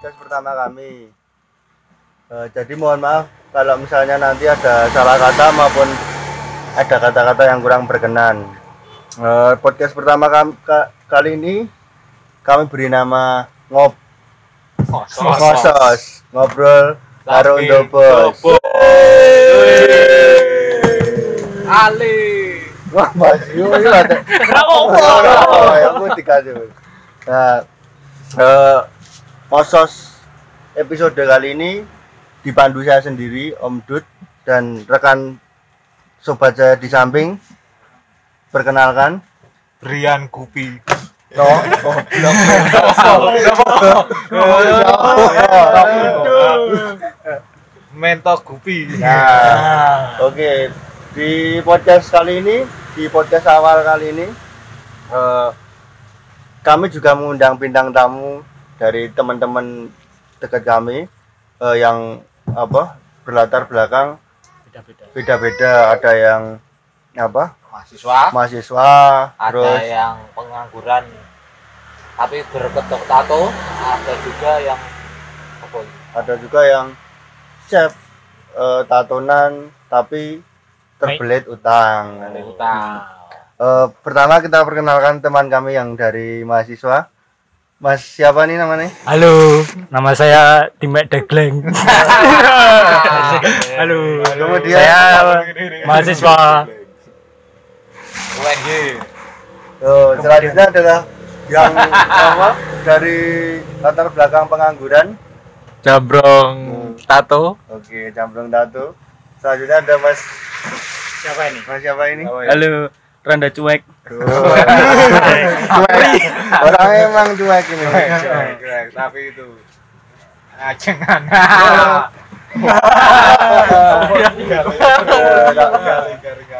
podcast pertama kami. Eh, jadi mohon maaf kalau misalnya nanti ada salah kata maupun ada kata-kata yang kurang berkenan. Eh, podcast pertama kam- ka- kali ini kami beri nama ngob ngosos ngobrol karo Ndobos. Ali. Wah, Mas, yo yo ada. Kenapa? Oh, ya, aku dikasih. Nah, eh, Mosos episode kali ini dipandu saya sendiri, Om Dut dan rekan sobat saya di samping. Perkenalkan. Rian Kupi. No, oh, Mentok Kupi. Nah, oke. Di podcast kali ini, di podcast awal kali ini, eh, kami juga mengundang bintang tamu dari teman-teman dekat kami eh, yang apa berlatar belakang beda-beda beda-beda. Ada yang apa mahasiswa mahasiswa, ada terus yang pengangguran tapi berkedok tato ada juga yang apa ini? ada juga yang chef eh, tatonan tapi terbelit utang. Ada utang Eh, pertama kita perkenalkan teman kami yang dari mahasiswa. Mas siapa nih namanya? halo nama saya Dimek Degleng halo Kemudian saya mahasiswa UNJ. Oh, selanjutnya adalah yang apa? Dari latar belakang pengangguran. Jabrong tato. Oke, cambrong tato. Selanjutnya ada Mas siapa ini Mas siapa ini? Halo, Randa cuek. Oh, cuek. Orangnya emang cuek ini. Tapi itu ajengan.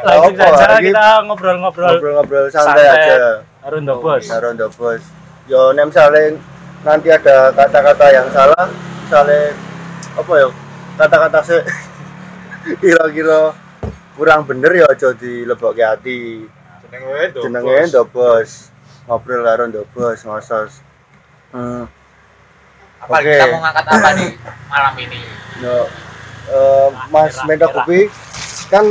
langsung saja kita ngobrol-ngobrol Ngobrol-ngobrol santai aja. Arundo bos Sarondo bos. Yo nem misalnya nanti ada kata-kata yang salah, misalnya apa ya kata-kata se kira-kira kurang bener ya aja dilebokke hati. Jenenge ndo bos. Ngobrol karo ndo bos ngosos. Hmm. apa Oke. kita mau ngangkat apa nih malam ini Yo, eh, Mas. Kopi kan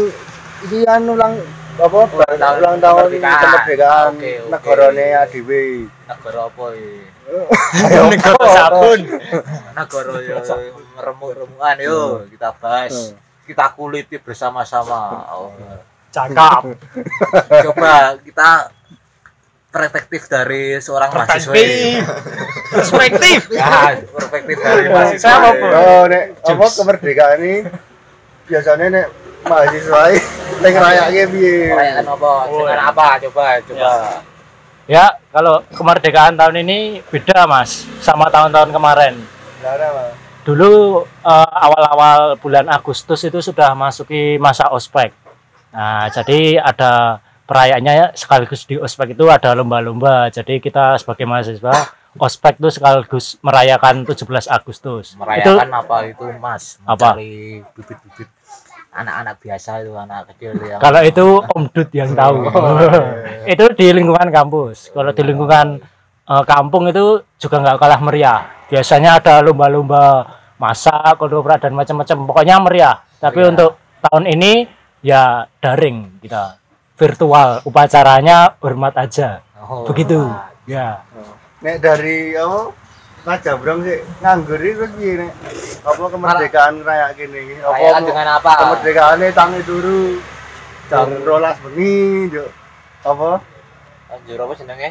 ini kan ulang apa Ulang tahun ulang tahun kemerdekaan. Oke, oke. negarane ADW. negara apa ya negara sabun negara ya remuk-remukan yo kita bahas kita kuliti bersama-sama oh. Cakap coba kita perspektif dari seorang mahasiswa ini. perspektif. Ya perspektif dari mahasiswa Saya apa? Oh, nek apa kemerdekaan ini? Biasanya nek mahasiswa ini ning rayake piye? Merayakan apa? Dengan ya. apa? Coba coba. Ya. Kalau kemerdekaan tahun ini beda mas sama tahun-tahun kemarin. Dulu eh, awal-awal bulan Agustus itu sudah masuki masa ospek. Nah, jadi ada perayaannya sekaligus di ospek itu ada lomba-lomba. Jadi kita sebagai mahasiswa ospek itu sekaligus merayakan 17 Agustus. merayakan apa itu mas Apa? bibit-bibit anak-anak biasa itu anak kecil yang Itu kalau itu Om Dut yang tahu. itu di lingkungan kampus. Kalau di lingkungan eh, kampung itu juga nggak kalah meriah. Biasanya ada lomba-lomba masak, kodoprak dan macam-macam. Pokoknya meriah. Tapi Meriah. untuk tahun ini ya daring kita. Virtual upacaranya hormat aja. Oh, begitu. nah, ya. Nek dari apa? Mas Jabrong sih nganggur itu nek? Apa kemerdekaan raya gini? merayakan dengan apa? Kemerdekaane tangi turu? Jam 12 bengi yo. Apa? anjir apa jenenge?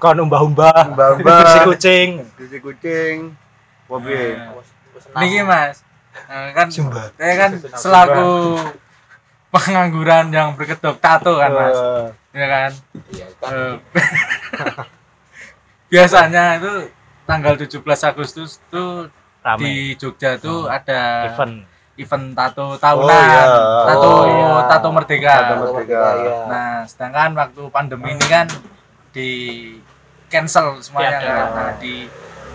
Kon umbah-umbah. Bersih kucing. Cuci kucing. Apa piye? Niki Mas, eh, kan saya kan selaku pengangguran yang berkedok tato kan Mas, Eh, ya kan. iya kan biasanya itu tanggal 17 Agustus tuh rame di Jogja tuh ada event event tato tahunan, Oh, iya. tato Oh, iya. tato merdeka. Tato Merdeka. Iya. Nah, sedangkan waktu pandemi ini kan di cancel semuanya Tiada. kan. Nah, di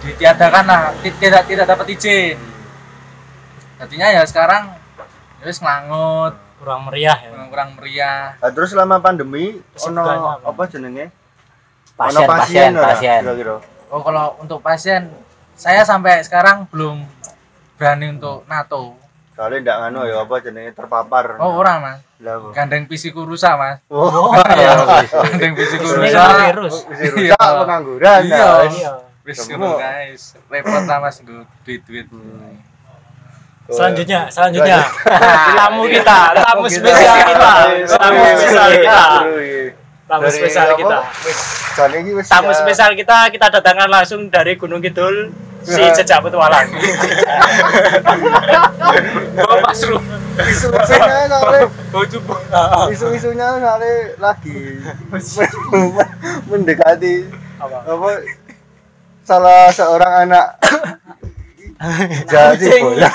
ditiadakan lah, ti- tidak tidak dapat izin. Artinya ya sekarang ya wis ngelangut, kurang meriah ya kurang, kurang meriah. Nah, terus selama pandemi ono apa? apa jenenge? pasien Ono pasien ora, pasien kira-kira? Oh, kalau untuk pasien saya sampai sekarang belum berani untuk NATO. soalnya ndak nganu ya apa jenenge terpapar Oh, orang Mas. Gandeng pisiku rusak, Mas. oh Gandeng pisiku Ini rusak. kan virus. Isi rusak Iya. pengangguran Iya. Iya. Wis ngono guys. Repot lah Mas nggo duit-duit. Selanjutnya, selanjutnya tamu kita, tamu spesial kita, tamu spesial kita, tamu spesial kita. Tamu spesial kita kita datangkan langsung dari Gunung Kidul si Ya. jejak petualang. Oh, Mas Ru. isu-isunya soalnya isu-isunya soalnya lagi mendekati Apa? apa salah seorang anak jadi bola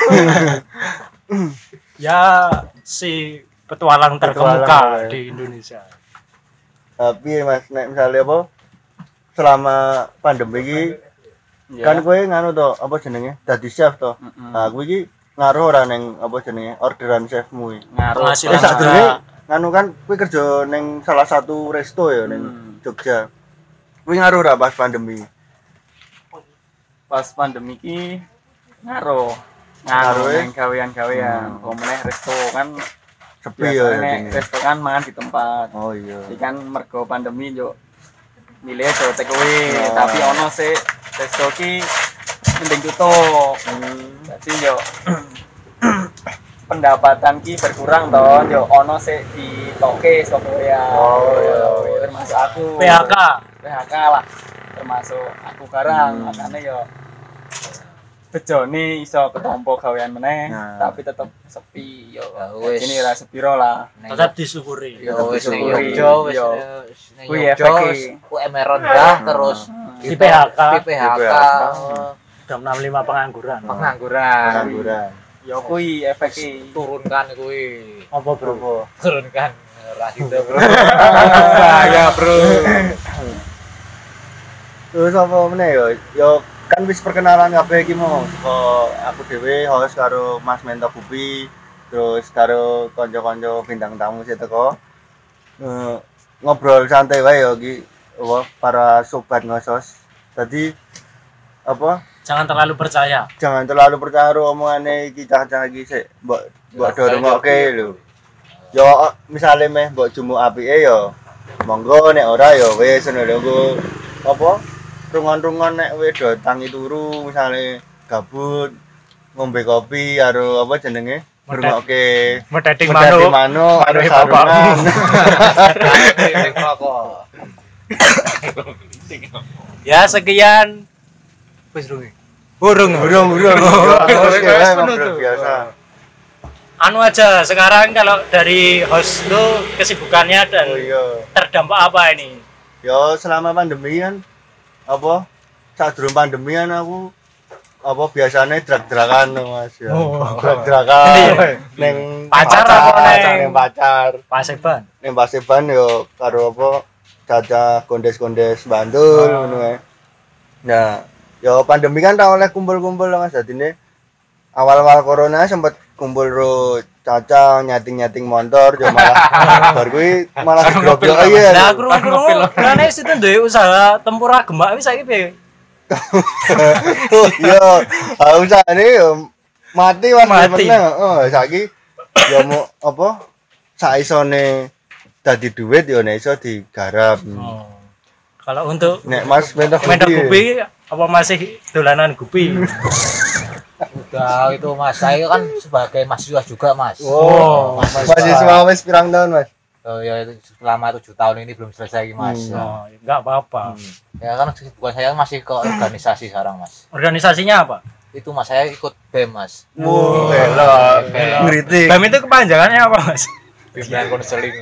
Ya si petualang Petualang, terkemuka ya. di Indonesia. tapi mas nek misalnya apa selama pandemi ini kan kowe nganu to apa jenenge? Dadi chef to. Nah kowe iki ngaruh ora ning apa jenenge orderan chefmu iki? Ngaruh. Penghasilan Eh sadurunge nganu kan kowe kerja ning salah satu resto ya ning Jogja. Kowe ngaruh ora pas pandemi? Pas pandemi ki ngaruh Ngaruh, eh. yang gawean-gawean hmm. meneh resto kan sepi ya resto kan mangan di tempat oh iya jadi kan mergo pandemi yo milih aja take away Oh. tapi ono sih resto ki mending tutup Hmm. jadi yo pendapatan ki berkurang toh yo ono sih di toke saka Korea Oh, iya. termasuk aku PHK. PHK lah termasuk aku sekarang Hmm. makanya yo bejone iso ketompo gawean meneh Nah. tapi tetep sepi yo Ya wis. ini ra sepiro lah Tetap disyukuri. Ya wis ning. Yogyo wis Yo. Kuwi efek. UMR rendah terus Di PHK. di PHK Jam 65 pengangguran. pengangguran pengangguran yo kuwi efek turunkan kuwi Apa bro? turunkan ora gitu bro bahaya bro terus apa meneh yo yo kan wis perkenalan kabeh iki mau saka aku dhewe host karo Mas Mento Bupi terus karo kanca-kanca bintang tamu sih teko. Eh, ngobrol santai wae yo iki para sobat ngosos. Tadi apa? Jangan terlalu percaya. jangan terlalu percaya karo omongane iki cah-cah iki sik mbok mbok dorongke lho. Yo misale meh mbok jumu apike yo monggo nek ora yo wis ngono lho apa rungon-rungon nek we do tangi turu misale gabut ngombe kopi karo apa jenenge ngrungokke medhati manuk. manuk karo sarungan Ya sekian. Wis rungi. Burung. burung burung biasa Anu aja sekarang kalau dari host lu kesibukannya dan oh iya terdampak apa ini? Ya selama pandemi kan apa saat durung pandemi kan aku apa biasanya drag-dragan Mas ya. Oh. Drag-dragan neng Pacar apa neng? neng pacar. Paseban. Neng Paseban yo karo apa caca gondes-gondes bandul ngono ae. Nah, yo pandemi kan tak oleh kumpul-kumpul Mas dadine awal-awal corona sempet kumpul ro caca nyating-nyating motor yo malah bar kuwi malah digrobok iya. Nah, krungu-krungu karena situ duwe usaha tempura gemak wis saiki piye? Oh iya, usahane yo mati Mati. meneng. Oh, saiki yo mau apa? Saisone dadi duit yo nek iso digarap. Oh. Kalau untuk Nek Mas mentok gupi apa masih dolanan gupi? udah itu mas saya kan sebagai mahasiswa juga mas Oh, mahasiswa. mahasiswa wis pirang tahun, Mas? oh ya itu selama tujuh tahun ini belum selesai mas Hmm. Oh, enggak apa-apa. ya kan bukan saya masih ke organisasi sekarang mas Organisasinya apa? itu mas saya ikut bem mas Oh, belok. belok. Ngritik. BEM itu kepanjangannya apa, Mas? bimbingan konseling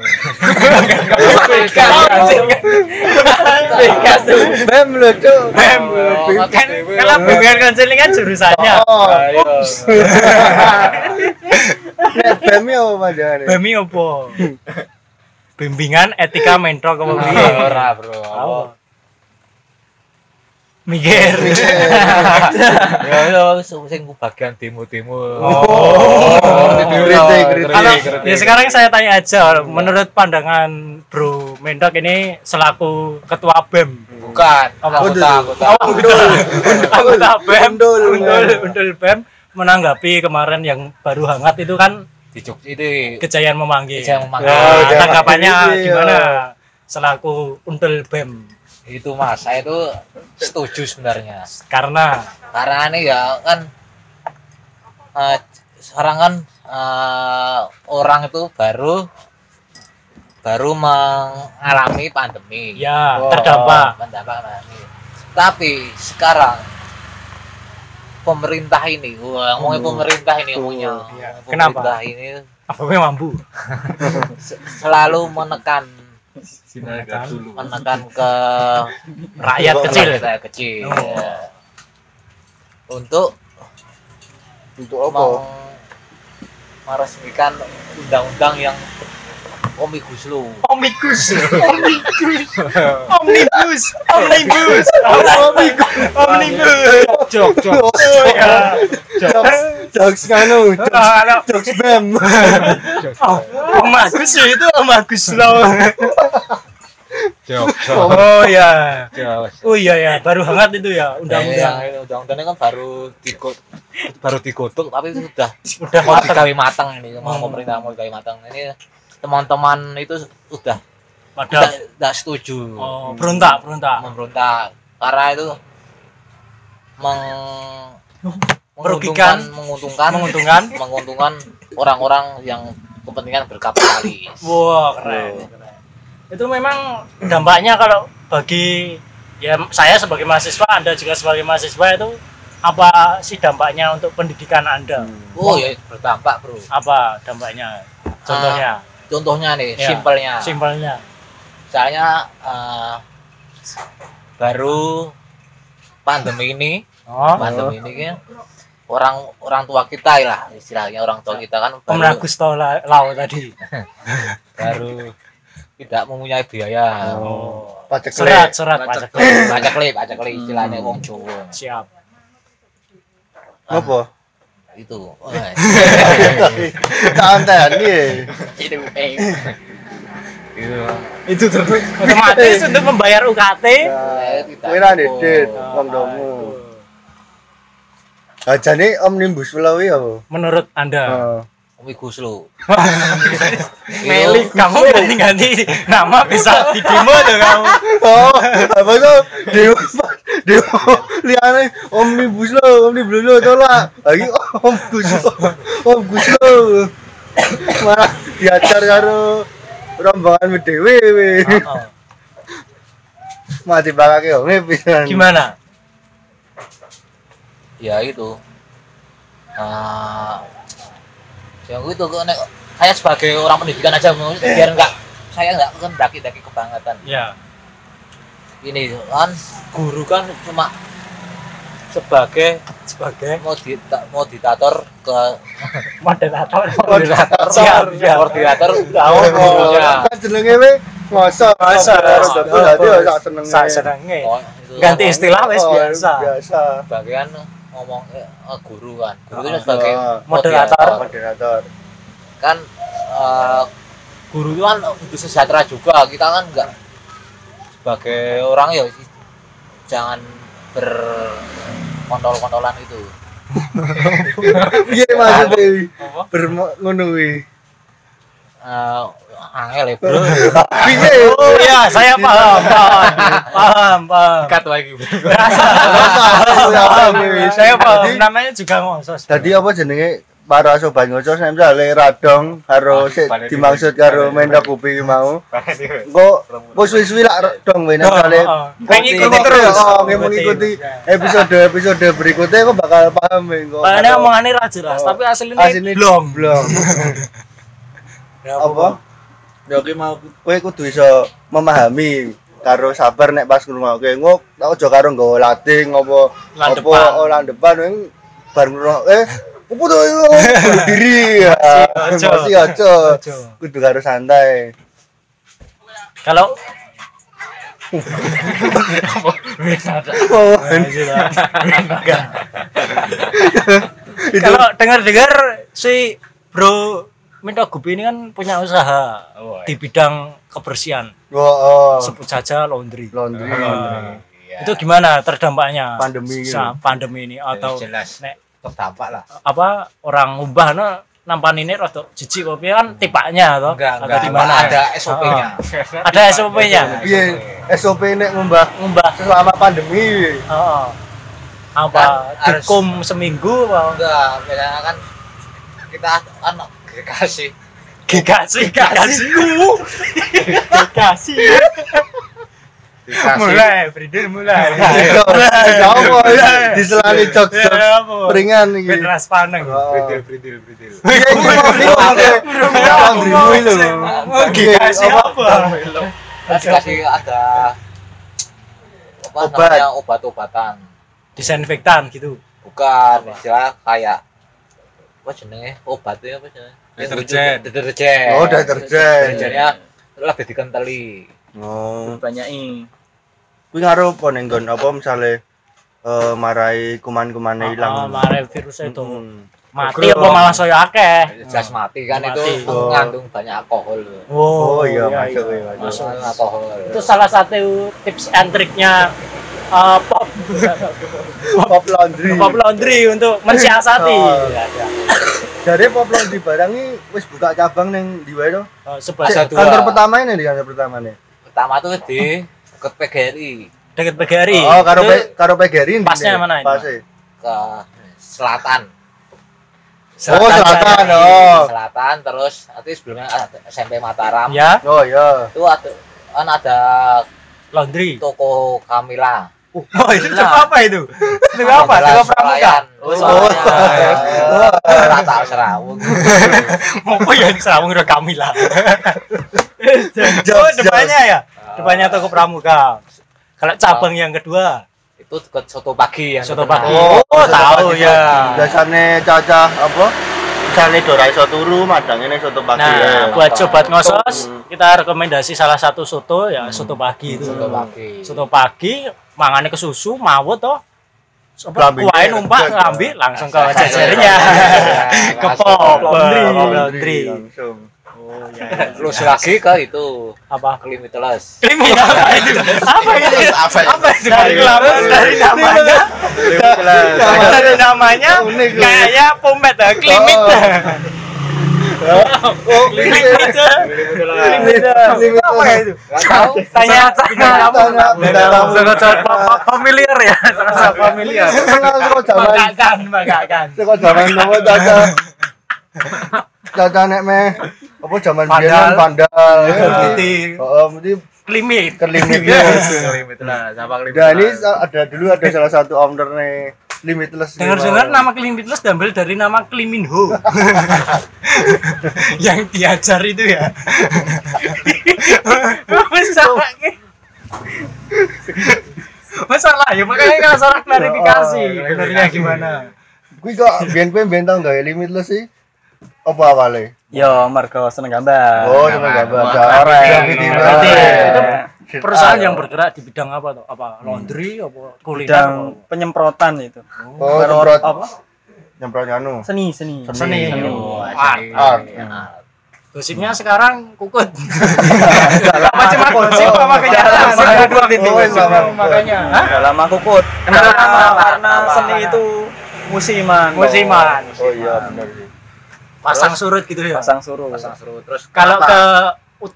Bem lho, Cuk. BEM. Oh, Kan kalau bimbingan konseling kan jurusannya. Oh, nek bem yo apa panjangane? BEM ini apa? Bimbingan etika mentor apa piye? ora bro? Mikir. ya ya sing ku bagian demo-demo. Oh. Kritik, ya sekarang saya tanya aja, menurut pandangan Bro Mendok ini selaku ketua BEM, bukan. Anggota anggota anggota BEM Undul. undul undul BEM menanggapi kemarin yang baru hangat itu kan di Jogja itu kejayaan memanggil. Kejayaan memanggil. Nah, jangan tanggapannya gimana selaku undul BEM itu mas. Saya itu setuju sebenarnya. Karena? Karena ini ya kan eh, sekarang kan eh, orang itu baru baru mengalami pandemi. Ya Oh, terdampak. mendampak pandemi tapi sekarang pemerintah ini wah ngomongin pemerintah ini ngomongnya. Iya. Ngomongin Kenapa? ini apa mampu selalu menekan Menekan. menekan ke rakyat kecil rakyat kecil Oh. ya. untuk Untuk apa? meng- meresmikan undang-undang yang omnibus law. Omnibus. Omnibus. Omnibus. Omnibus. Omnibus. Jok jok. Oh, ya. Jokes nganu, jokes- Kalau jokes BEM. oh, Om Agus ya itu Om Agus loh. jok Oh ya. jok Oh iya ya, baru hangat itu ya undang-undang undang-undang. undang-undangnya kan baru digot baru digodok tapi sudah Udah mau matang. digawe matang ini mau Hmm. pemerintah mau digawe matang ini teman-teman itu sudah Pada tidak tidak setuju oh, berontak, berontak. memberontak karena itu meng Merugikan. menguntungkan Menguntungkan. menguntungkan orang-orang yang kepentingan berkapitalis Wah, keren. keren. Itu memang dampaknya kalau bagi ya saya sebagai mahasiswa, Anda juga sebagai mahasiswa itu apa sih dampaknya untuk pendidikan Anda? oh ya berdampak bro Apa dampaknya? Contohnya, contohnya nih Ya. simpelnya simpelnya. misalnya eh, baru pandemi ini Oh, pandemi ini kan orang orang tua kita lah istilahnya orang tua kita kan Om baru, Ragus tau la- lau tadi. baru tidak mempunyai biaya Oh. Pajak Serat, serat pajak. pajak klip pajak klip istilahnya wong Jawa Siap. Apa? itu oh, Tantani. itu eh. itu Itu terus otomatis untuk membayar UKT. saya tidak Wira cukup. dedit kondomu. Ajane omnibus law ya apa? Menurut Anda, Heeh. Omnibus Law Meli, kamu ganti-ganti nama bisa di demo tuh kamu. Oh, apa tuh? Dewa, dewa, liane omnibus law, omnibus law tolak. Lagi omnibus law, omnibus law. Malah diajar karo rombongan we. Oh, Mati bakake ome pisan. Gimana? Ya itu. Ah, yang itu kok nek saya sebagai orang pendidikan aja mau- biar enggak saya enggak kan daki-daki kebangetan. Ya, ini kan guru kan cuma sebagai sebagai? modita, moditator ke moderator. moderator. Siap, siap. moderator. Oh, gurunya kan jenenge we masa Masa, dadi ya sak senenge. Sak senenge. Itu Ganti istilah wis Oh, biasa. Biasa. bagian ngomong eh, eh, guru kan guru itu Oh, sebagai oh. Moderator. Moderator. kan eh, guru itu kan untuk sejahtera juga kita kan enggak sebagai orang ya jangan berkontol-kontolan itu Piye maksudnya? Apa? Eh, angel ya bro Piye? Oh iya, saya paham, paham, paham, paham. cut lagi Saya paham, namanya juga ngosos. Tadi apa jenenge para sobat ngocos saya misale radong karo dimaksud karo mendak kupi mau. Kok kok suwi-suwi lak radong we nek misale Oh, oh. Mengikuti kok- terus. Oh, nggih mengikuti episode-episode berikutnya kok bakal paham kok. Padahal omongannya ra jelas, tapi aslinya belum. belum. Apa? Ya ki mau kowe kudu iso memahami karo sabar nek pas ngrungokke ngok tak aja karo nggawa latih ngopo apa oh landepan wing bar ngrungok eh opo to bunuh diri? Ya masih aja. kudu karo santai. Kalau oh, kalau dengar-dengar si Bro Minta Gupi ini kan punya usaha di bidang kebersihan, oh, oh. sebut saja laundry. laundry. Ah. itu gimana terdampaknya? Pandemi gitu. Sa- pandemi ini atau jelas. nek terdampak lah. apa orang ngubah no nampan ini rada jijik kopi kan tipaknya toh? Enggak atau enggak. gimana? Ada SOP-nya ada SOP-nya Piye SOP nek ngembah ngubah selama pandemi. Heeh. apa Kan harus- dikum seminggu apa? Enggak kan kita kan dikasih dikasih dikasihku dikasih dikasih mulai mulai. Kamu diselani jok-jok. ringan iki. Beras paneng. Mau ngomong lho. Oh, dikasih apa? Dikasih ada apa Obat. namanya obat-obatan. Disinfektan gitu. Bukan istilah kayak apa jenenge? Obatnya apa jenenge Deterjen. deterjen Oh, deterjen. deterjennya lebih dikenteli Oh, Banyaki. kuwi ngaruh apa ning nggon apa misale eh marai kuman-kumane Ah, ilang. mare virus itu Hmm. mati apa malah saya akeh jas mati kan Mati. itu Oh. mengandung banyak alkohol Oh, iya, masuk, iya, masuk. masuk. Mengandung alkohol itu salah satu tips and triknya uh, pop Pop laundry. pop laundry untuk mensiasati Oh. Ya, ya. Jadi pop laundry barang ini wis buka cabang ning di wae to. Oh, sebelah dua. Kantor pertama ini di kantor pertama nih. pertama tuh di ke PGRI dekat PGRI Oh, karo P, karo PGRI pasnya mana ini? Pasnya. ke selatan Oh, selatan. Oh. selatan terus nanti sebelumnya ada SMP Mataram ya Oh, iya. itu ada kan ada laundry toko Kamila oh itu Nah. toko apa itu? Toko apa toko pramuka? Oh, Oh, Rata serawung. apa yang serawung udah kami lah. Oh depannya ya? Depannya toko pramuka. Kalau cabang yang kedua? Itu ke soto pagi yang soto pagi. Oh, oh soto tahu ya. Biasane cacah apa? Misalnya dora iso turu, madangnya ning soto pagi. Nah, ya. buat sobat ngosos, Hmm. kita rekomendasi salah satu soto ya soto pagi itu. Soto pagi. Soto pagi, mangane ke susu, mawut toh. Kuain numpak ngambil langsung ke jajarnya. ke Langsung. pop laundry. Oh, Pop laundry. langsung. Oh ya. Terus lagi ke itu Apa? Klimiteles. Krimi apa itu? Apa itu? Apa ya? Apa itu? Dari lama dari namanya. Dari namanya kayaknya pomet ya, klimit. Oh. Klimit. Klimit. Apa ya itu? Tanya tamu. Sangat-sangat familiar ya, sangat familiar. Kenal kok zaman Banggakan, banggakan. kok zaman nopo caca. Caca nek meh apa zaman biyen. Putih. Oh, mesti Klimit. kelimitless. Nah, sama Dan ini ada dulu ada salah satu owner nih limitless. Dengar-dengar nama Klimit-less diambil dari nama Kliminho. yang diajar itu ya. Masalah Masalah ya makanya kalau salah klarifikasi Oh, benernya gimana. Kuwi kok biyen kowe ben tau gawe limitless sih? Apa awalnya? Yo, Marco seneng gambar. Oh, cuma gambar. Orang. Itu perusahaan yang bergerak di bidang apa tuh? Apa laundry apa kuliner? Bidang apa? penyemprotan itu. Oh, Baru- semprot apa? nyemprot anu. Seni, seni. Seni. Oh, Art. Art. Gosipnya sekarang kukut. Apa cuma gosip apa kenyataan? Oh, wes, sama. Makanya. Hah? Udah lama kukut. Kenapa? Karena, karena seni itu musiman. Musiman. Oh iya benar sih. Pasang surut gitu ya. Pasang suruh. Pasang seru terus Kalau ke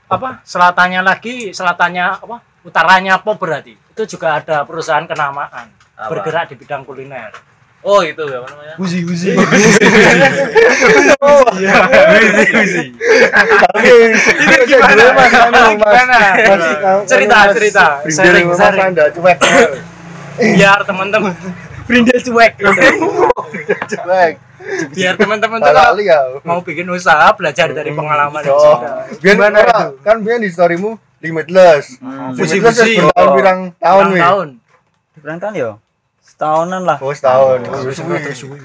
apa selatannya lagi, selatannya apa? Utaranya apa berarti? Itu juga ada perusahaan kenamaan Apa? bergerak di bidang kuliner. Oh, itu ya apa namanya? Uzi Uzi. Tapi ini gimana? Gimana? Cerita, cerita. Sharing, sharing. Anda cuek. Biar teman-teman Brindel cuek. Cuek. Biar teman-teman tuh kalau ya. mau bikin usaha belajar dari pengalaman yang Oh, sudah. biar Gimana itu? kan biar di storymu limitless. Limitless Fusi-fusi. wis bertahun-pirang tahun wih. tahun. Berapa tahun yo? Setahunan lah. Oh, setahun. Oh, Wis suwi, suwi.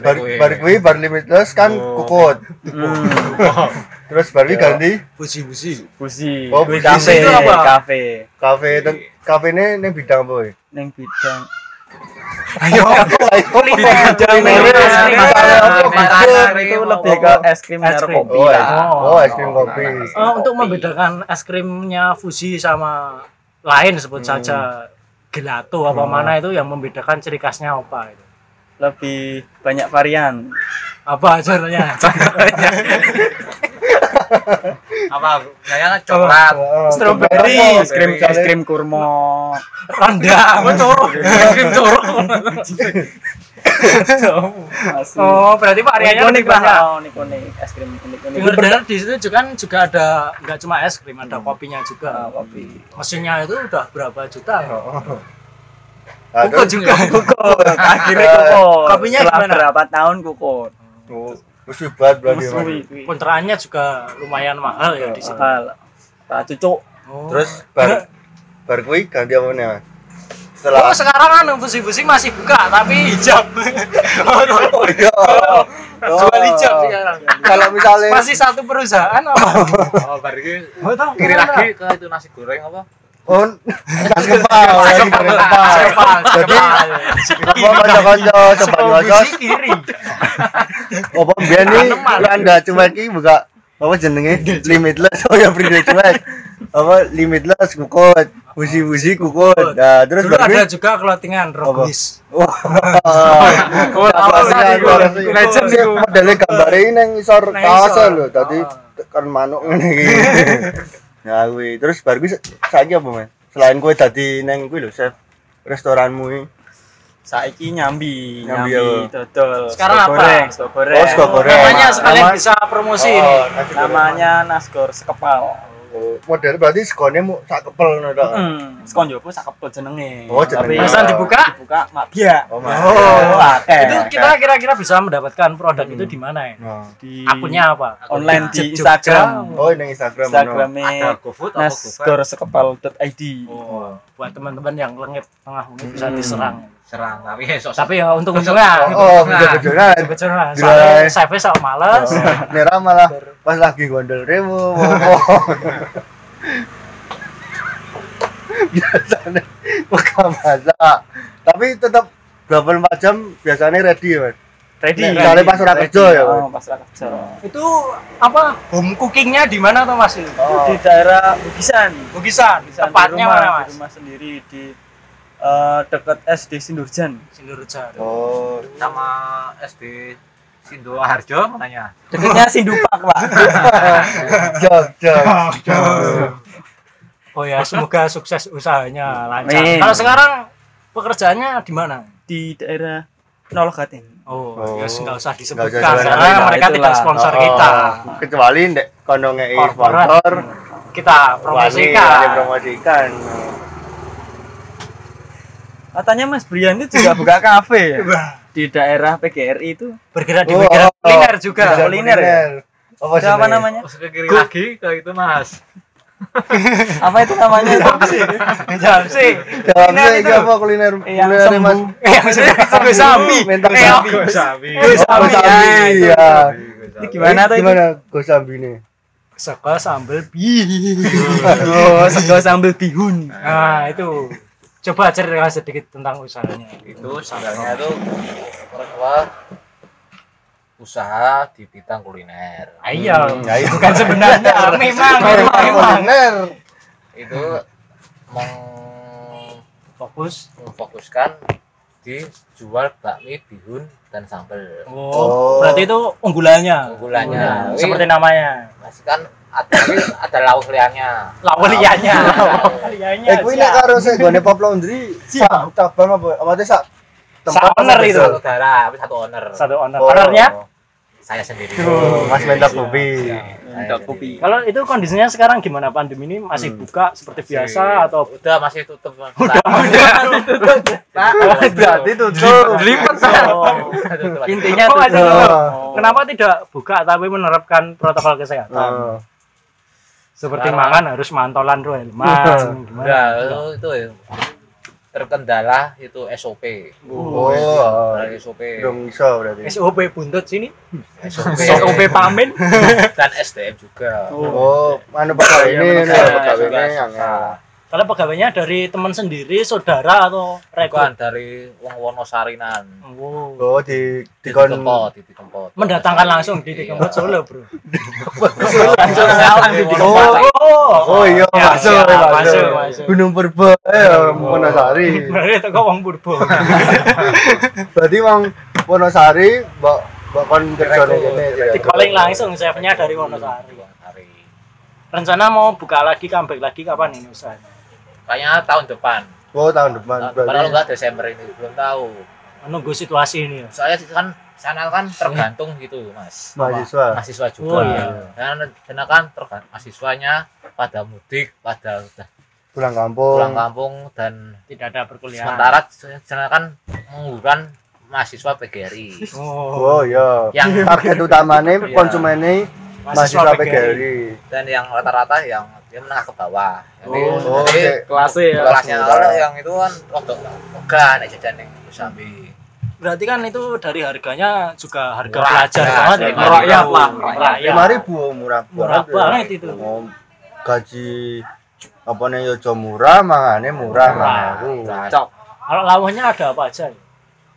Bar bar kuwi bar limitless kan kukut. Hmm. Terus baru ganti Fusi-fusi. Fusi. Oh, Fusi fusi kafe, itu apa? kafe. kafe kafe ini bidang apa? Neng bidang Ayo. kuliner, itu lebih ke es krim Es dan krim. kopi Oh, es, oh, es krim kopi. Oh, untuk membedakan es krimnya fusi sama lain sebut Hmm. saja. Gelato apa Oh. mana itu yang membedakan ciri khasnya apa itu? Lebih banyak varian. Apa contohnya apa? Kayaknya kan coklat. Strawberry, Oh, es krim es krim kurma. Rendang betul es krim coro Masih. oh berarti variannya unik lebih banyak. lah. Oh, unik unik es krim unik unik dengar di situ juga kan juga ada nggak cuma es krim ada kopinya Ah, juga kopi. Mesinnya itu udah berapa juta ya? Nah, Kuko juga. Kuko akhirnya kuko Kopinya gimana? berapa tahun kuko Oh, Musuh banget berarti. Kontraannya juga lumayan mahal ya di situ mahal pak cucuk Oh. Terus bar bar kuwi ganti apa nih, Mas? Oh Setelah sekarang kan busi-busi masih buka tapi hijab. Oh iya. Jual hijab sekarang. Kalau misalnya Masih satu perusahaan apa? oh berarti Oh, tahu, kiri lagi ke itu nasi goreng apa Oh, pas kepal, pas kepal. Jadi, apa kanca-kanca ngocos, biji kiri. apa biyen yang Anda cuek iki buka apa jenenge limitless oh ya free cuek. Apa limitless kukut, busi-busi kukut. Nah, terus Dulu ada juga clothingan Robis. Wah. Oh, Legend sih modele gambare nang isor kaos lho. Dadi kan manuk ngene iki. Ya kuwi. Terus bar kuwi saiki apa, Mas? Selain kowe dadi nang kuwi lho, chef restoranmu iki. saiki nyambi Nyambi nyambi, dodol Sekarang apa? goreng sego goreng Oh, sego goreng. Namanya sekalian bisa promosi ini. Oh, goreng. namanya nasgor sekepal Oh, model berarti segone mu sak kepel ngono tok. hmm sekon jopo sak kepel jenenge Oh, jenenge. Tapi Biasa dibuka? dibuka mak biak Oh, Mas. oh akeh Itu kita kira-kira bisa mendapatkan produk itu di mana ya? Oh. di Akunnya apa? online di. Instagram Oh, nang Instagram. ono. Instagramnya ada GoFood apa nasgor sekepal.id Oh, buat teman-teman yang lengit tengah mungkin bisa diserang. serang tapi esok Tapi ya untung-untungnya. Oh, betul-betul. Kebetulan Gila. soalnya saya sok males. Nera malah pas lagi gondol rewu. biasanya buka masak tapi tetap 24 jam biasanya ready ya mas ready Misalnya pas ora kerja ya, oh, pas ora kerja Itu apa? Home cookingnya di mana tuh Mas? itu di daerah Bugisan Bugisan. Bugisan, Tepatnya di rumah, mana di Mas? rumah sendiri di eh, dekat SD Sindurjan Sindurejo. oh sama SD Sindo Harjo nanya dekatnya Sindupak pak jog jog Oh ya, semoga sukses usahanya lancar. Amin. Kalau sekarang pekerjaannya di mana? di daerah Nologaten Oh, Oh. ya nggak usah Nggak disebutkan usah disebutkan. karena Nah, mereka itulah. tidak sponsor Oh, kita. kecuali ndek kono ngei Korporat. sponsor Kita promosikan. wani promosikan katanya Mas Brian itu juga buka kafe ya di daerah PGRI itu Bergerak di Oh, bidang oh, kuliner juga. Kuliner. ya? apa Itu apa jenenge? namanya? Ke kiri lagi ke itu mas. Apa itu namanya? Itu Jam sih. Jawabnya Kuliner itu. apa kuliner yang kuliner mas? Eh, maksudnya sapi. Sapi. Mentok Eh, sapi. Sabi Gosambi Gosambi, ya, itu gimana tuh gimana Gosambi ini? Sego sambal bi. oh sego sambal bihun. Nah, itu. Coba cerita sedikit tentang usahanya. itu sebenarnya itu apa usaha di bidang kuliner Ayo, Ya, itu. bukan sebenarnya. memang, memang, memang. kuliner itu meng- Fokus. memfokuskan di jual bakmi bihun dan sambal Oh, Oh. berarti itu unggulannya. unggulannya Seperti namanya. masih kan tapi ada lauk liarnya. Lawelianya. Lawelianya. eh kuwi nek karo sing gone pop laundry sak cabang apa? Apa sak Sak owner itu. satu darah tapi satu owner. Satu owner. Oh. Ownernya? saya sendiri. Oh, Mas Mentok Kopi. untuk kopi. Kalau itu kondisinya sekarang gimana pandemi ini? Masih buka seperti biasa atau udah masih tutup. Udah Berarti tutup. Intinya Oh, ada tutup. Oh. Kenapa tidak buka tapi menerapkan protokol kesehatan? Oh. Seperti Karena- mangan harus mantolan dulu helman. Gimana? Enggak, itu, itu ya. terkendala itu SOP. Oh. Terkendala SOP Dong iso berarti. SOP buntut sini. SOP SOP pamen. dan SDM juga. Oh, anu pegawai ini, anu pegawai ini yang. Kalau pegawainya dari teman sendiri, saudara atau bukan rekrut? dari wong Wonosarinan Wow. Oh di di Kempot di Kempot Mendatangkan langsung di Tikemot Solo, Bro. langsung datang di Kempot Oh iya Ya, masuk siap, masuk. masuk, masuk. Gunung Purba eh Wonosari. Berarti toko wong Purbo. Berarti Wong Wonosari mbok mbok kon kerja ning kene. ya? Di calling langsung chefnya dari Wonosari. Hari. Rencana mau buka lagi, comeback lagi kapan ini usahanya? Kayaknya tahun depan Oh tahun depan tahun depan kalau berarti. enggak Desember ini belum tahu Menunggu situasi ini ya. soalnya kan sana kan tergantung gitu mas Mahasiswa. mahasiswa juga Oh, iya. dan karena kan tergantung mahasiswanya pada mudik pada udah Pulang kampung. pulang kampung dan Tidak ada perkuliahan. sementara sana kan menggunakan mahasiswa PGRI Oh, Oh iya. yang Target utamanya Iya. konsumennya mahasiswa PGRI. dan yang rata-rata yang dia menengah ke bawah jadi, Oh, jadi oke. kelasnya ya kelasnya kelas kalau yang itu kan waktu enggak nek jajan ning Sambi berarti kan itu dari harganya juga harga Murah, pelajar ya, banget ya. lima rakyat ribu. lah, Rakyat. Lima ribu murah Murah banget itu. Oh, gaji apa nih yo jo murah mangane murah Murah. mangaku. cocok Kalau lawannya ada apa aja? ya?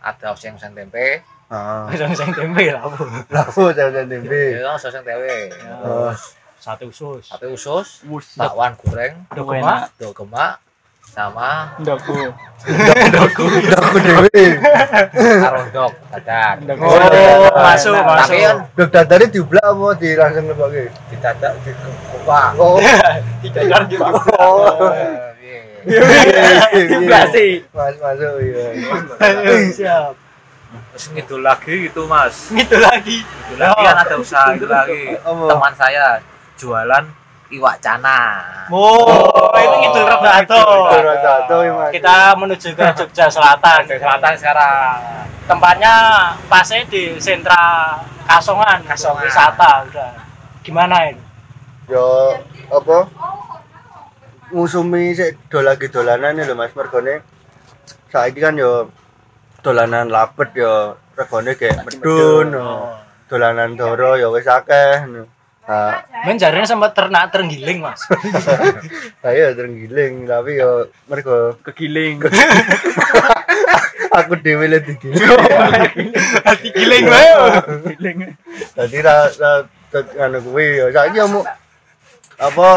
ada oseng oseng tempe Ah, Yang saya tempe lawo. laku jajan tempe. ya oseng tempe Oh, Sate usus. sate usus bakwan goreng Udah Enak. kemak. do gemak sama Ndokku. aku dewe. arondok dadar Oh, masuk, masuk. tapi kan Dok dadari diublak apa di langsung lebokke? didadak di kupak Oh. Kan juga. Oh. Juga sih. Mas masuk iya. Siap. terus ngidul lagi gitu mas Gitu lagi. ngidul lagi kan ada usaha itu lagi teman saya jualan iwak cana Oh, ini ngidul Rebato. Ora satu ya, Mas. Kita menuju ke Jogja Selatan. selatan sekarang Tempatnya pasnya di sentra Kasongan, Kasongan. wisata udah. Gimana ini? yo apa ngusumi sik do lagi dolanan lho Mas mergone saiki kan yo dolanan lapet yo regane kayak medun yo. dolanan doro yo wis akeh Nah, Men jarine sempat ternak terenggiling, Mas. saya terenggiling tapi yo mergo kegiling aku dhewe le digiling. Digiling wae. Dadi ra anu kuwi yo saiki mu apa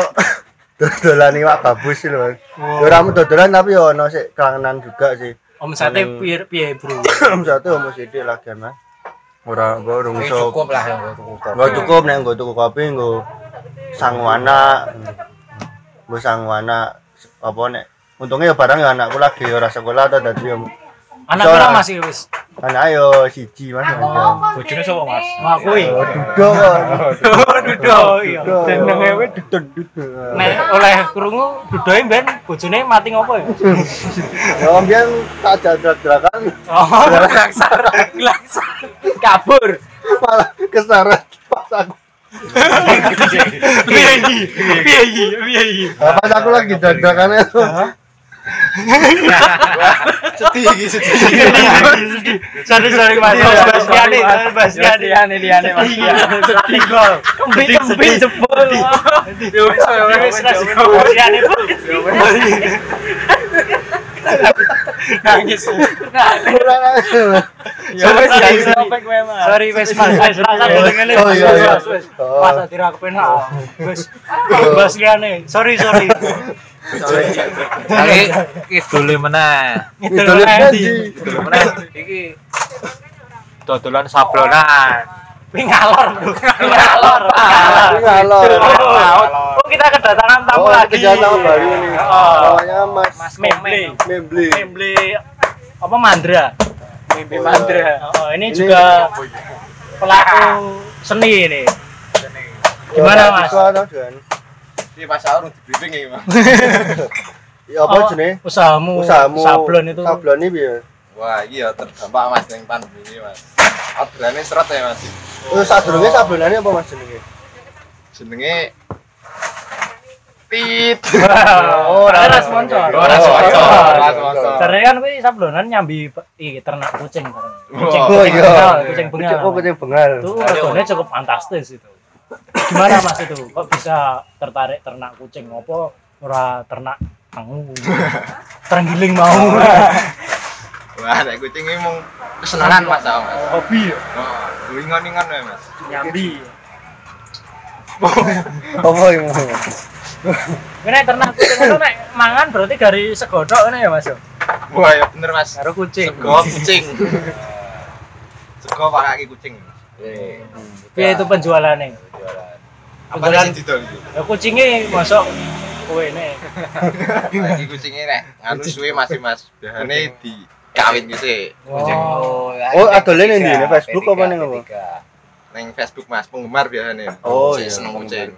dodolan iwak gabus sih lho. Mas. Yo ora dodolan tapi yo ono sik kelangenan juga sih. Omsete Paling- piye piye, Bro? satu mau sidik lagi mas ora gue urung iso cukup lah yang gue cukup. Nggak cukup nih gue tuku kopi gue sangwana gue sangwana apa nek untungnya ya barang ya anakku lagi ora sekolah atau tadi ya Anak pira lah. masih wis? anak ayo siji mas bojone sapa mas Wah, kuwi. oh dudo kok Dudo, iya. Dudo. Jenenge we Dudon Dudon. Nek oleh krungu dudoe ben bojone mati ngopo ya? ya ambian tak jadrak-jadrakan Oh, langsar, langsar. Kabur. malah kesarat pas aku Piye iki? Piye iki? Piye iki? Pas aku lagi jadrakannya sedih iki sedih Sorry, sorry, Mas. Iya, Liane. liane liane mas Sedih kok. Kembali kembali jebol. yo wis Mas Liane. Nangis. iso pek kowe mas Sorry, wes Mas, wes rasa ngene. Oh, iya, iya. Wes. Oh. Wes. Mas Liane. Sorry, sorry. lagi kidule meneh kidule meneh iki dodolan sablonan Wih ngalor, bro. Ngalor. ngalor Oh, kita kedatangan tamu oh lagi. kegiatan baru nih Oh. namanya mas Mas Memble. Membli Memble apa Mandra? mimpi mandra Oh, ini juga pelaku seni ini. Gimana, Mas? Iki pas sahur di briefing iki, Mas. Ya apa Oh? Usahamu, Usahamu sablon itu. Sablon ini piye? Wah, iki ya terdampak Mas ning pandemi ini, Mas. Orderane seret ya, Mas. Oh, sadurunge sablonane apa Mas jenenge? Jenenge Tit. Oh, ora sponsor. Ora sponsor, ora sponsor. Kan kuwi sablonan nyambi iki ternak kucing bareng. Kucing, Oh, kucing iya. bengal, kucing bengal. Oh, kucing bengal. Itu regane cukup fantastis itu. Gimana Mas itu? Kok bisa tertarik ternak kucing? Apa ora ternak mau terenggiling mau Wah, nek kucing iki mung kesenangan Mas. tau, Mas. hobi ya Oh, ingon-ingon ya, Mas. nyambi Apa yang mau? ini ternak kucing itu nek mangan berarti dari segodok ini ya mas yo Wah, ya bener, Mas. karo kucing Sego kucing. Sego pak kaki kucing. Eh, piye itu penjualannya jualan. Apa Penjualan- sih didol itu? ya kucingnya masuk kue ini Lagi kucingnya nek anu suwe Mas, Mas. Biasane di kawin gitu sih. Kucing oh Oh, adolnya ini, ini Facebook apa nih, apa? ning Facebook Mas, penggemar biasanya. Oh, iya, seneng kucing.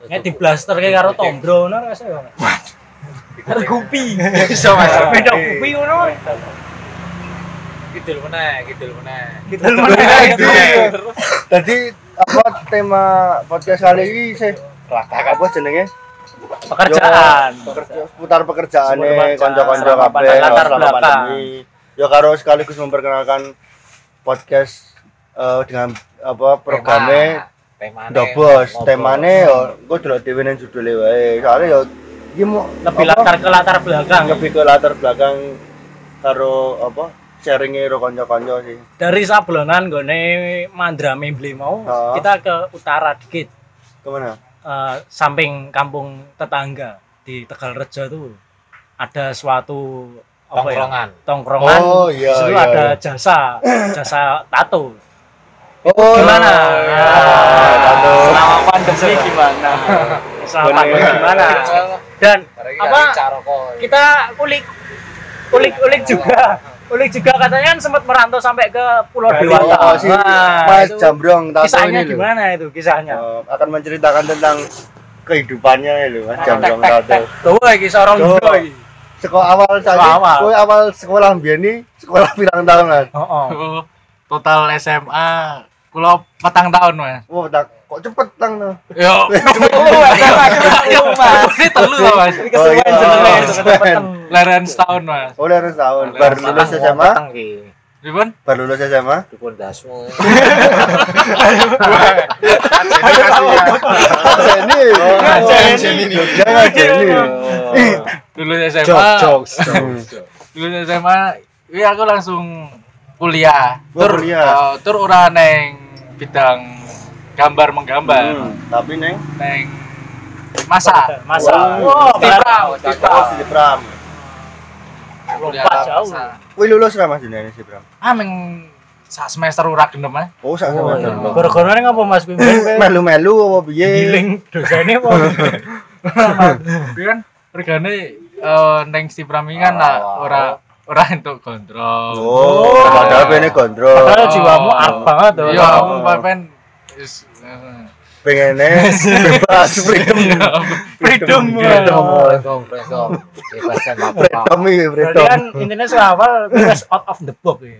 ini di blaster kayak karo tombro ngono rasanya karo gupi Iso Mas. beda gupi ngono Gitu lho meneh, gitu lho meneh. gitu loh mana Tadi apa tema podcast kali ini sih? Apa jenenge? Pekerjaan pekerja, putar pekerjaane Seputar kanca-kanca selama kabeh latar belakang. Yo karo sekaligus memperkenalkan podcast eh, dengan apa programnya Temane. Dobos, temane yo engko delok dhewe nang judule wae. Soale yo iki mau lebih apa, latar ke latar belakang lebih ke latar belakang karo apa sharinge karo kanca-kanca sih. dari sablonan gone Mandrame Bli mau kita ke utara dikit Ke mana? Eh, samping kampung tetangga di Tegalrejo tuh ada suatu apa ya? Tongkrongan. tongkrongan. Oh, iya, di situ iya, ada iya. jasa jasa tato. Oh, gimana? iya. Ah, tato. selama pandemi gimana? selama pandemi gimana? Dan apa, kita ulik ulik ulik juga ulik juga katanya kan sempat merantau sampai ke Pulau Oh, Dewata si Nah, Mas itu Jambrong tato kisahnya ini gimana itu kisahnya Eh, akan menceritakan tentang kehidupannya ya lho Mas Jambrong tato. tuh iki seorang Tuh. Indo iki Sekolah awal saja, awal. kowe awal sekolah mbiyen ini sekolah pirang tahun Mas? Heeh. Oh, total SMA kula petang tahun mas tak kok cepet tang no. yo ini telu loh mas Ini kesuwen iya. jenenge Oh, kesuwen. ketepeten. leren setahun mas Oh, udah harus tahun. Oleh Baru Mas lulus SMA, ki. Ribun? baru lulus SMA. Dukun dasmu. Ini. Ngajeni. ini. Jangan jadi. dulu SMA dulu SMA iya aku langsung kuliah Oh, tur kuliah. eh, tur ora neng bidang gambar menggambar Hmm, Tapi neng, neng Masa. Oh, Oh, Tipram, oh si Pram. lompat jauh. Wih lulus ra Mas Junani si Pram. ah meng sak semester ora gendem ah Oh, sak Oh, sama iya. Gara-gara ngapa Mas kuwi Melu-melu apa piye? giling dosane apa? Tapi kan regane eh neng Stipram kan lah ora ora entuk kontrol. Oh, padahal bene gondrong. Padahal jiwamu arep banget tuh. Iya, aku papen Pengennya bebas freedom. freedom. Freedom. Freedom, freedom. Bebasan apa? Freedom Berarti freedom. kan intinya seawal wis out of the box ya.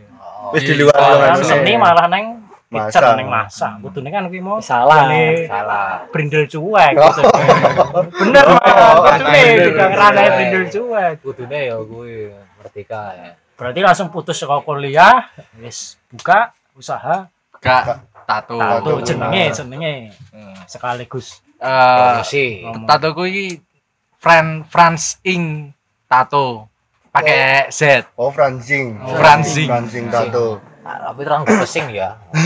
Wis di luar Iya. luar Kan seni malah neng Masa. Neng masa. Kudune kan kuwi mau Salah, salah. brindel cuek Oh. gitu. Bener Oh, Mas. Kudune brindel. tidak cuek. Kudune ya kuwi merdeka ya. Berarti langsung putus sekolah kuliah, wis buka usaha tato. tato jenenge jenenge Hmm. sekaligus Eh Promosi. ngomong. tato ku iki Fran France Ing tato pakai Z. Oh, Francing. Oh, Francing. Francing tato. Ah, Tapi terang gue pesing ya.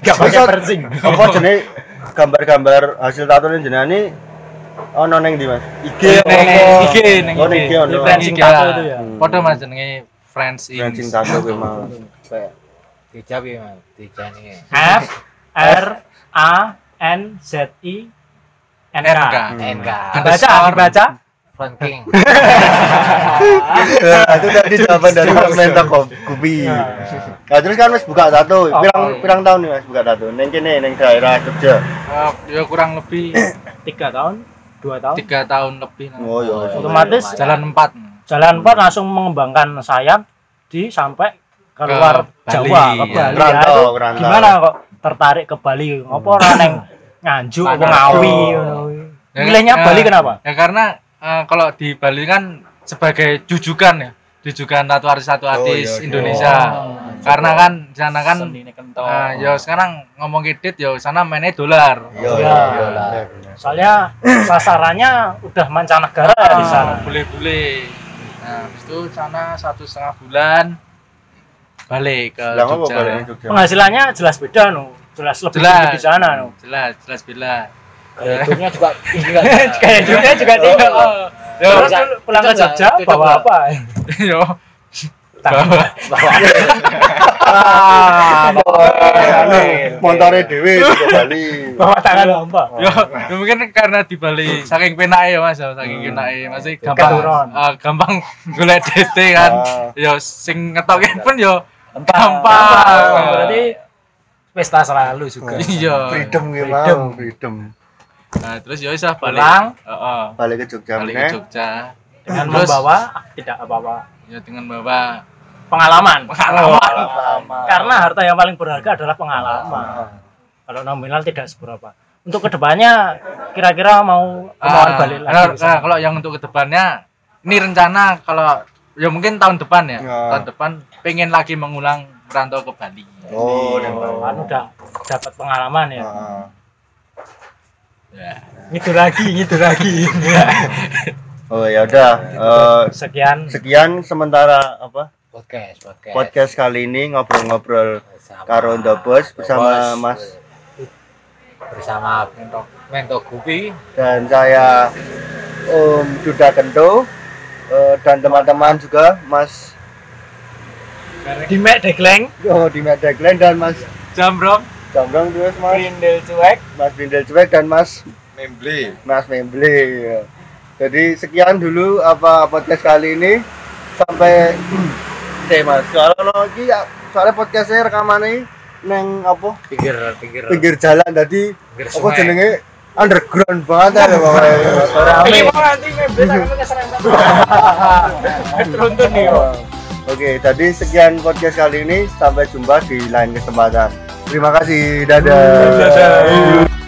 gak pakai persing Apa jenenge gambar-gambar hasil tato ini jenenge ono neng di Mas? IG Neng apa? IG neng Oh, neng IG ono. Francing IG tato itu ya? Padha Mas jenenge France Ing. Francing tato kuwi mau. Dijawab ya, Mas. Dijani. F R A N Z I N K. NK. dibaca Underscore. dibaca Ranking. Itu tadi jawaban dari komentar Gubi. Nah, terus kan Mas buka tato. Pirang pirang tahun nih Mas buka tato. Neng kene neng daerah Jogja. Eh, ya kurang lebih tiga tahun dua tahun tiga tahun lebih. nah. Oh, iya. otomatis Jalan empat. jalan empat langsung mengembangkan sayap di sampai keluar Ke Jawa Bali, ke ya. Bali Ngerantau, Ya, itu ngerantau. gimana kok tertarik ke Bali ngopo ora neng Nganjuk apa Ngawi kuwi. Ya, milihnya ya, Bali kenapa Ya karena eh, kalau di Bali kan sebagai jujukan ya, jujukan tato artis tato Oh, artis iya, iya. Indonesia. karena kan di sana kan ah, yo sekarang ngomong kredit yo sana mainnya dolar Iya, Iya. iya. Soalnya sasarannya udah mancanegara ya di sana. boleh-boleh nah habis itu sana satu setengah bulan balik ke Lah apa Jogja baliknya Jogja? Penghasilannya jelas beda no. Jelas lebih Jelas. di sana no. jelas jelas bila Gaya hidupnya juga tinggi kan. Kayak juga juga tinggi. yo Terus pulang ke? Jogja bawa apa? yo Bawa Ah, montore dhewe di Bali. bawa tangan apa? yo yo mungkin karena di Bali saking penake ya mas saking penake masih gampang ah, gampang golek DT kan Ah. yo sing ngetoke pun yo Oh, gampang berarti pesta selalu juga. iya Freedom ki Freedom. freedom. nah terus yo isah balik Pulang. Heeh. Balik ke Jogja balik ke meneh. Jogja Dengan Terus- membawa tidak apa-apa ya dengan bawa pengalaman. Pengalaman. Karena harta yang paling berharga adalah pengalaman. Kalau nominal tidak seberapa. Untuk ke depannya kira-kira mau kemauan Ah, balik lagi. nah, kalau yang untuk ke depannya ini rencana kalau ya mungkin tahun depan ya. Ya. tahun depan pengen lagi mengulang merantau ke Bali. Oh, dan kan udah dapat pengalaman ya. Heeh. ya. Gitu lagi, gitu lagi. Oh ya udah eh, Sekian. sekian sementara apa? Podcast podcast. Podcast kali ini ngobrol-ngobrol karo The Boss bersama The Mas. Bersama Mento Mento Gupi. Dan saya Om Duda Kento eh, dan teman-teman juga Mas di Mek Dekleng, oh di Medeklen dan Mas jambrong Jambrong terus Mas. Rindel Cuek. Mas Bindel Cuek dan Mas Memble. Mas Memble ya. Jadi sekian dulu apa podcast kali ini. Sampai Oke Mas, soalnya lagi soalnya podcastnya rekamannya neng apa? Pinggir pinggir. Pinggir jalan tadi pinggir apa jenenge underground banget ya pokoknya Ini mau nanti. Teruntun nih. Oke, tadi sekian podcast kali ini. Sampai jumpa di lain kesempatan. Terima kasih. Dadah. Dadah.